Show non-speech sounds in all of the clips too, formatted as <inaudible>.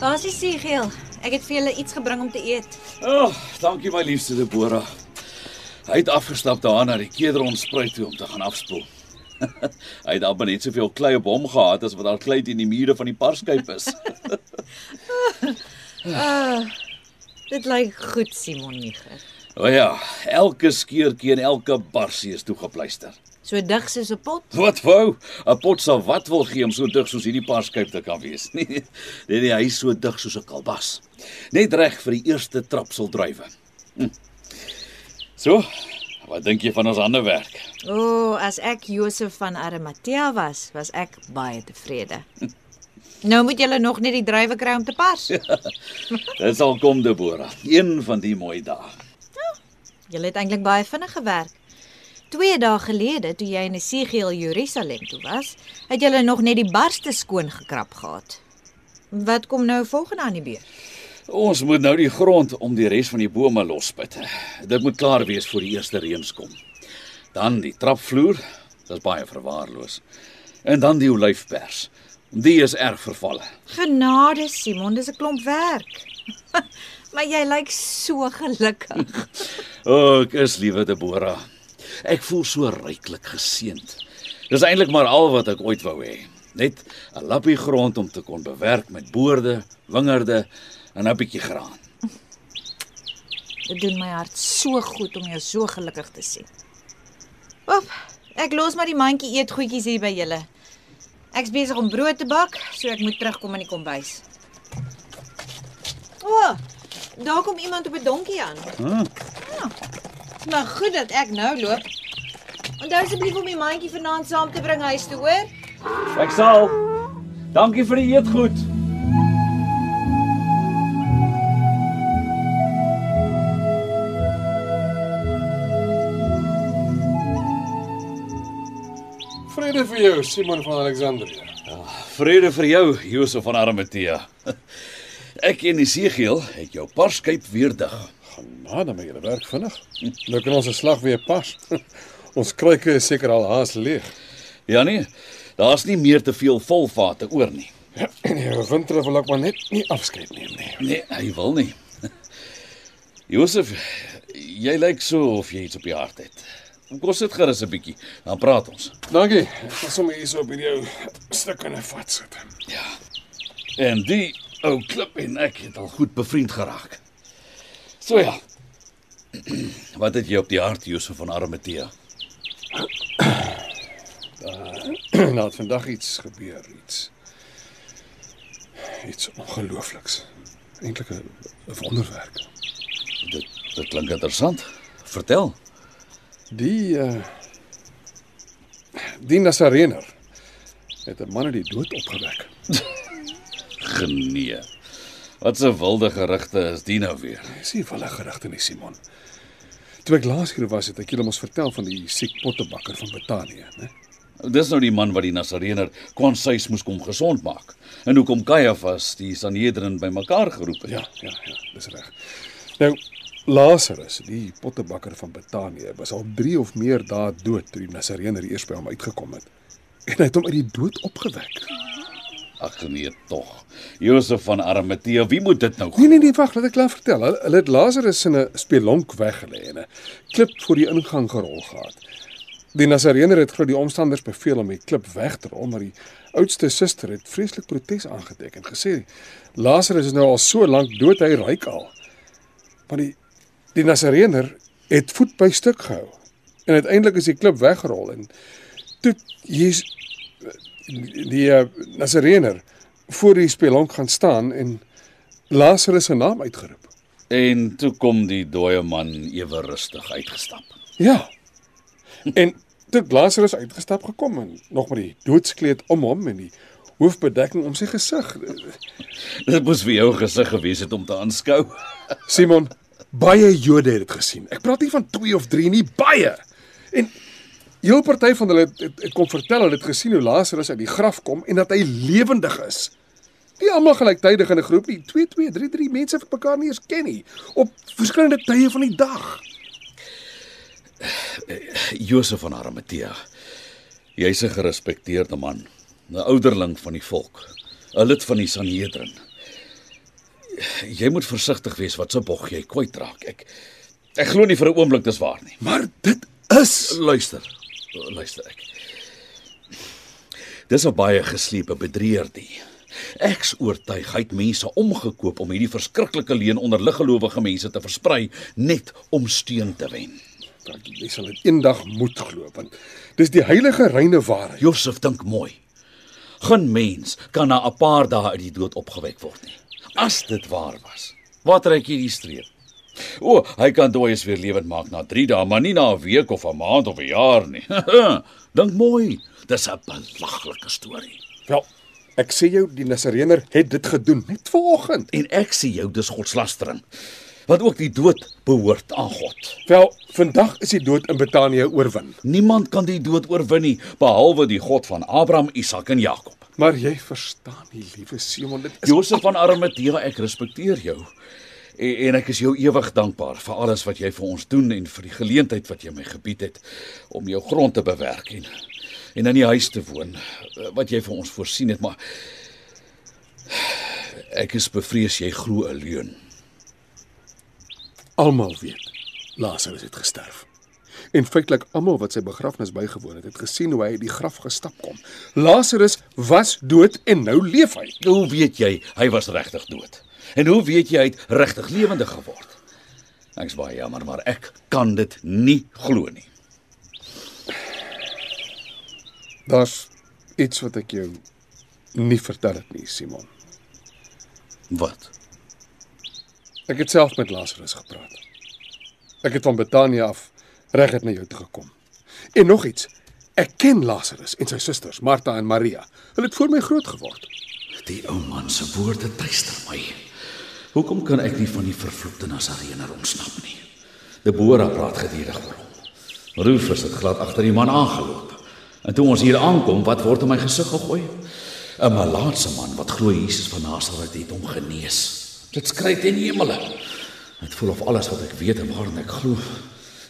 Daar's die siegeel. Ek het vir julle iets gebring om te eet. Ag, oh, dankie my liefste Deborah. Hy het afgestap daar na die Kedron spruit toe om te gaan afspoel. <laughs> hy het amper net soveel klei op hom gehad as wat daar klei in die mure van die parskyp is. Uh, <laughs> dit lyk goed, Simon Niger. o ja, elke skeurtjie en elke barsie is toegepluister. So dig soos 'n pot. Wat wou? 'n Pot sal wat wil gee om so dig soos hierdie parskyp te kan wees. <laughs> Nee, nee, nee, hy is so dig soos 'n kalbas. Net reg vir die eerste trapsel drywe. Hm. So, wat dink jy van ons ander werk? O, oh, as ek Josef van Arimatea was, was ek baie tevrede. <laughs> Nou moet julle nog net die druiwe kry om te pars. <laughs> Dit sal kom, Deborah. Een van die mooi dae. Julle het eintlik baie vinnig gewerk. 2 dae gelede toe jy in Esegiel Jerusalem toe was, het julle nog net die barste skoon gekrap gehad. Wat kom nou volgende aan die beurt? Ons moet nou die grond om die res van die bome lospit. Dit moet klaar wees voor die eerste reëns kom. Dan die trapvloer, dit's baie verwaarloos. En dan die olyfpers. Die is erg vervalle. Genade Simon, dis 'n klomp werk. <laughs> maar jy lyk so gelukkig. O, oh, ek is liewe Deborah. Ek voel so ryklik geseënd. Dis eintlik maar al wat ek ooit wou hê. Net 'n lappie grond om te kon bewerk met boorde, wingerde en 'n bietjie graan. Dit doen my hart so goed om jou so gelukkig te sien. Oep, ek los maar die mandjie eetgoedjies hier by julle. Ek's besig om brood te bak, so ek moet terugkom in die kombuis. O, oh, daar kom iemand op 'n donkie aan. Hm. Maar goed dat ek nou loop. Onthou asseblief om die mandjie vanaand saam te bring huis toe, hoor? Ek sal. Dankie vir die eetgoed. Vrede vir jou, Simon van Alexandrië. Vrede vir jou, Josef van Arimatea. Ek en Esegiel het jou parskyp weer dig. Genade my julle werk vinnig. Nou kan ons 'n slag weer pas. Ons kruike is seker al haas leeg. Ja nee, daar's nie meer te veel volvate oor nie. Ja, <clears throat> en die winter wil ek maar net nie afskeid neem nie. Nee, hy wil nie. <laughs> Josef, jy lyk so of jy iets op die hart het. Kom sit gerus 'n bietjie, dan praat ons. Dankie. Ek gaan sommer hier so op hierdie ou stuk in 'n vat sit. Ja. En die ou klip en ek het al goed bevriend geraak. So ja. <clears throat> Wat het jy op die hart, Josef van Arimatea? <clears throat> nou het vandag iets gebeur, iets iets ongeloofliks. Eintlik 'n wonderwerk. Dit dit klink interessant. Vertel. Die uh die Nasarener het 'n man uit die dood opgewek. <laughs> Genee. Wat 'n wilde gerugte is die nou weer? Dis nie wille gerigte nie, Simon. Toe ek laas hier was, het ek julle mos vertel van die siek pottebakker van Betanië, né? Dis nou die man wat die Nasarener kwansuis moes kom gesond maak. En hoekom Kajafas die Sanhedrin bymekaar geroep het. Ja, ja, ja, dis reg. Nou Lazarus, die pottebakker van Betanië, was al 3 of meer dae dood toe die Nasarener eers by hom uitgekom het. En hy het hom uit die dood opgewek. Ag nee tog. Josef van Arimatea, wie moet dit nou? Nee nee nee, wag, laat ek klaar vertel. Hulle, het Lazarus in 'n spelonk weggelê en 'n klip voor die ingang gerol gehad. Die Nasarener het glo die omstanders beveel om die klip weg te rol, maar die oudste suster het vreeslik protes aangeteken en gesê Lazarus is nou al so lank dood, hy ryk al. Maar die die Nasarener het voet by stuk gehou. En uiteindelik is die klip weggerol en toe Jesus die uh, Nasarener voor die spelonk gaan staan en Lazarus se naam uitgeroep. En toe kom die dooie man ewe rustig uitgestap. Ja. En toe Lazarus uitgestap gekom en nog met die doodskleed om hom en die hoofbedekking om sy gesig. Dit moes vir jou gesig gewees het om te aanskou. Simon, baie Jode het dit gesien. Ek praat nie van 2 of 3 nie, baie. En heel party van hulle het, het, het kom vertel hulle het gesien hoe Lazarus uit die graf kom en dat hy lewendig is. Nie almal gelyktydig in 'n groep nie. 2 2 3 3 mense wat mekaar nie eens ken nie op verskillende tye van die dag. Josef van Arimatea. Jy's 'n gerespekteerde man, 'n ouderling van die volk, 'n lid van die Sanhedrin. Jy moet versigtig wees wat se bog jy kwytraak. Ek ek glo nie vir 'n oomblik dis waar nie. Maar dit is Luister. Luister ek. Dis 'n baie geslepe bedrieër die. Ek's oortuig hy het mense omgekoop om hierdie verskriklike leuen onder liggelowige mense te versprei net om steun te wen. dat jy sal dit eendag moet glo want dis die heilige reine waarheid. Josef dink mooi. Geen mens kan na 'n paar dae uit die dood opgewek word nie. As dit waar was. Wat trek jy die streep? O, hy kan dooies weer lewend maak na 3 dae, maar nie na 'n week of 'n maand of 'n jaar nie. <laughs> Dink mooi. Dis 'n belaglike storie. Wel, ek sê jou die Nasareëner het dit gedoen net vanoggend. En ek sê jou dis godslastering. Want ook die dood behoort aan God. Wel, vandag is die dood in Betanië oorwin. Niemand kan die dood oorwin nie behalwe die God van Abraham, Isak en Jakob. Maar jy verstaan nie, liewe Simon, dit is Josef van Arimatea, ek respekteer jou. En, en ek is jou ewig dankbaar vir alles wat jy vir ons doen en vir die geleentheid wat jy my gebied het om jou grond te bewerk en en in die huis te woon wat jy vir ons voorsien het, maar ek is bevrees jy glo 'n leuen. almal weet. Lazarus het gesterf. En feitelik almal wat sy begrafnis bygewoon het, het gesien hoe hy uit die graf gestap kom. Lazarus was dood en nou leef hy. Hoe weet jy hy was regtig dood? En hoe weet jy hy het regtig lewendig geword? Ek's baie jammer, maar ek kan dit nie glo nie. Daar's iets wat ek jou nie vertel het nie, Simon. Wat? Ek het self met Lazarus gepraat. Ek het van Betanië af reg het na jou toe gekom. En nog iets. Ek ken Lazarus en sy susters, Martha en Maria. Hulle het voor my groot geword. Die ou man se woorde tuister my. Hoekom kan ek nie van die vervloekte Nasareëner ontsnap nie? Debora praat gedurig oor hom. Rufus het glad agter die man aangeloop. En toe ons hier aankom, wat word in my gesig gegooi? 'n Malaatse man wat glo Jesus van Nasaret het hom genees. Dit skry teen die hemele. Dit voel of alles wat ek weet en waarin ek glo,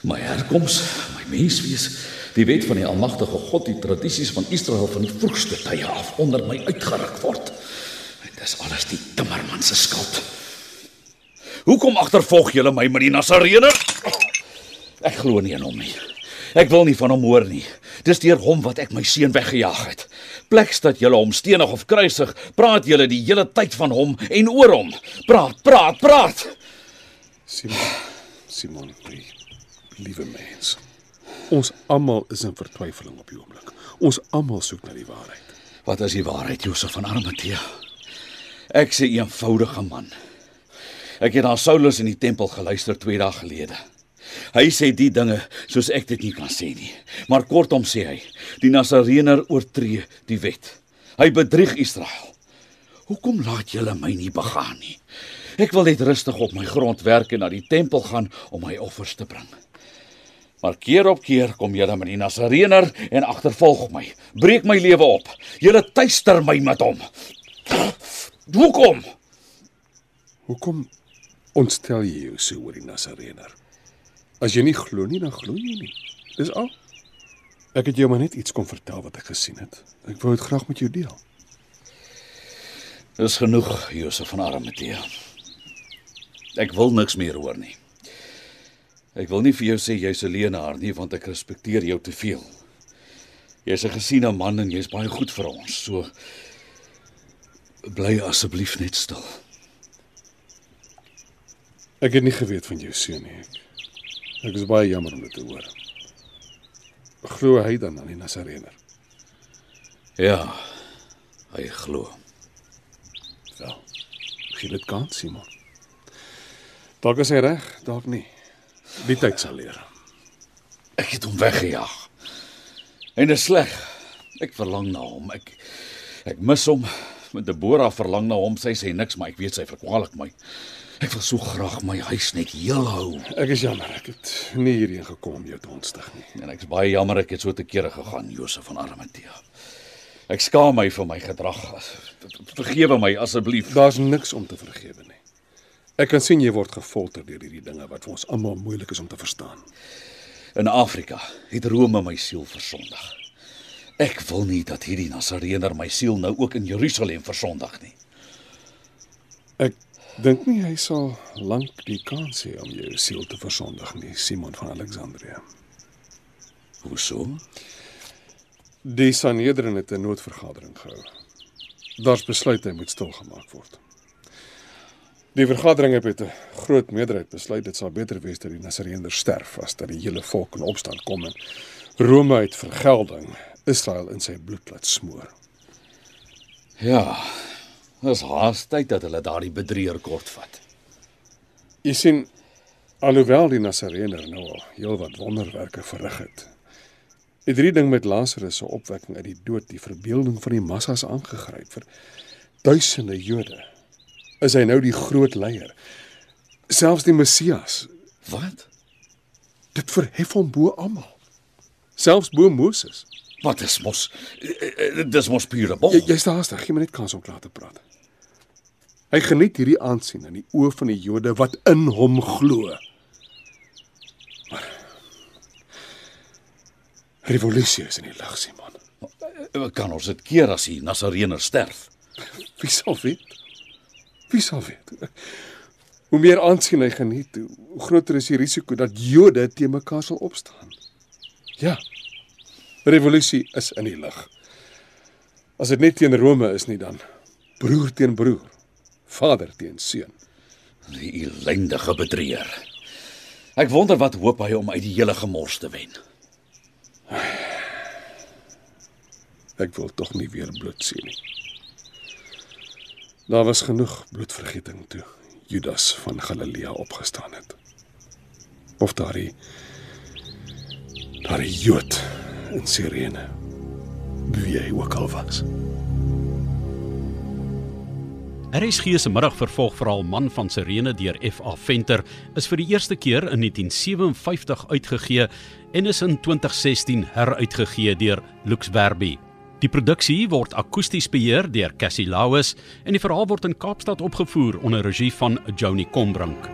my herkoms, my menswees, die wet van die almagtige God, die tradisies van Israel van die vroegste tye af onder my uitgeruk word. En dis alles die timmerman se skuld. Hoekom agtervolg julle my met die Nasareëner? Ek glo nie in hom nie. Ek wil nie van hom hoor nie. Dis deur hom wat ek my seun weggejaag het. Pleks dat julle hom stenig of kruisig, praat julle die hele tyd van hom en oor hom. Praat, praat, praat. Simon, Simon, die liewe mens. Ons almal is in vertwyfeling op die oomblik. Ons almal soek na die waarheid. Wat is die waarheid, Josef van Arimatea? Ek sê eenvoudige man. Ek het na Saulus in die tempel geluister 2 dae gelede. Hy sê die dinge soos ek dit nie kan sê nie. Maar kortom sê hy, die Nasareëner oortree die wet. Hy bedrieg Israel. Hoekom laat julle my nie begaan nie? Ek wil net rustig op my grond werk en na die tempel gaan om my offers te bring. Maar keer op keer kom julle met die Nasareëner en agtervolg my. Breek my lewe op. Julle tuister my met hom. Hoekom? Hoekom ontstel jy jou so oor die Nasareëner? As jy nie glo nie, dan glo jy nie. Dis al. Ek het jou maar net iets kom vertel wat ek gesien het. Ek wou dit graag met jou deel. Dis genoeg, Josef van Arimatea. Ek wil niks meer hoor nie. Ek wil nie vir jou sê jy's 'n leenaar nie, want ek respekteer jou te veel. Jy's 'n gesiene man en jy's baie goed vir ons. So bly asseblief net stil. Ek het nie geweet van jou seun nie. Ek, is baie jammer om dit te hoor. Glo hy dan aan die Nasareëner? Ja, hy glo. Wel. Gee dit kans, Simon. Dalk is hy reg, dalk nie. Die tyd sal leer. Ek het hom weggejaag. En dit is sleg. Ek verlang na hom. Ek Ek mis hom. Met Deborah verlang na hom. Sy sê niks, maar ek weet sy verkwalik my. Ek wil so graag my huis net heel hou. Ek is jammer, ek het nie hierheen gekom om jou te ontstig nie. En ek's baie jammer ek het so te kere gegaan, Josef van Armatea. Ek skaam my vir my gedrag. Vergewe my asseblief. Daar's niks om te vergewe nie. Ek kan sien jy word gefolter deur hierdie dinge wat vir ons almal moeilik is om te verstaan. In Afrika het Rome my siel versondig. Ek wil nie dat hierdie Nasareëner my siel nou ook in Jerusalem versondig nie. Ek dink nie hy sal lank die kans hê om jou siel te versondig nie, Simon van Alexandrië. Hoe so? Die Sanhedrin het 'n noodvergadering gehou. Daar's besluit hy moet stilgemaak word. Die vergadering het met 'n groot meerderheid besluit dit sal beter wees dat die Nasareëner sterf as dat die hele volk in opstand kom en Rome uit vergelding Israel in sy bloed laat smoor. Ja. Dis haastyd dat hulle daardie bedrieër kortvat. Jy sien alhoewel die Nasareëner nou al heelwat wonderwerke verrig het, het hierdie ding met Lazarus se opwekking uit die dood die verbeelding van die massas aangegryp vir duisende Jode. Is hy nou die groot leier? Selfs die Messias. Wat? Dit verhef hom bo almal. Selfs bo Moses. Wat is mos? eh, eh, Dis mos pure bol. Jy jy's haastig, gee my net kans om klaar te praat. Hy geniet hierdie aansien in die oë van die Jode wat in hom glo. Maar revolusie is in die lug, Simon. Eh, Kan ons dit keer as die Nasareëner sterf? Wie sal weet? Wie sal weet? Hoe meer aansien hy geniet, hoe groter is die risiko dat Jode teen mekaar sal opstaan. Ja. Revolusie is in die lug. As dit net teen Rome is nie dan broer teen broer, vader teen seun. Die ellendige bedrieër. Ek wonder wat hoop hy om uit die hele gemors te wen. Ek wil tog nie weer bloed sien nie. Daar was genoeg bloedvergieting toe Judas van Galilea opgestaan het. Of daardie daardie Jood in Sirene. Wie hy ook al was. RSG se middagvervolgverhaal Man van Sirene deur F.A. Venter is vir die eerste keer in 1957 uitgegee en is in 2016 heruitgegee deur Lux Werby. Die produksie word akoesties beheer deur Cassie Lauis en die verhaal word in Kaapstad opgevoer onder regie van Joni Combrink.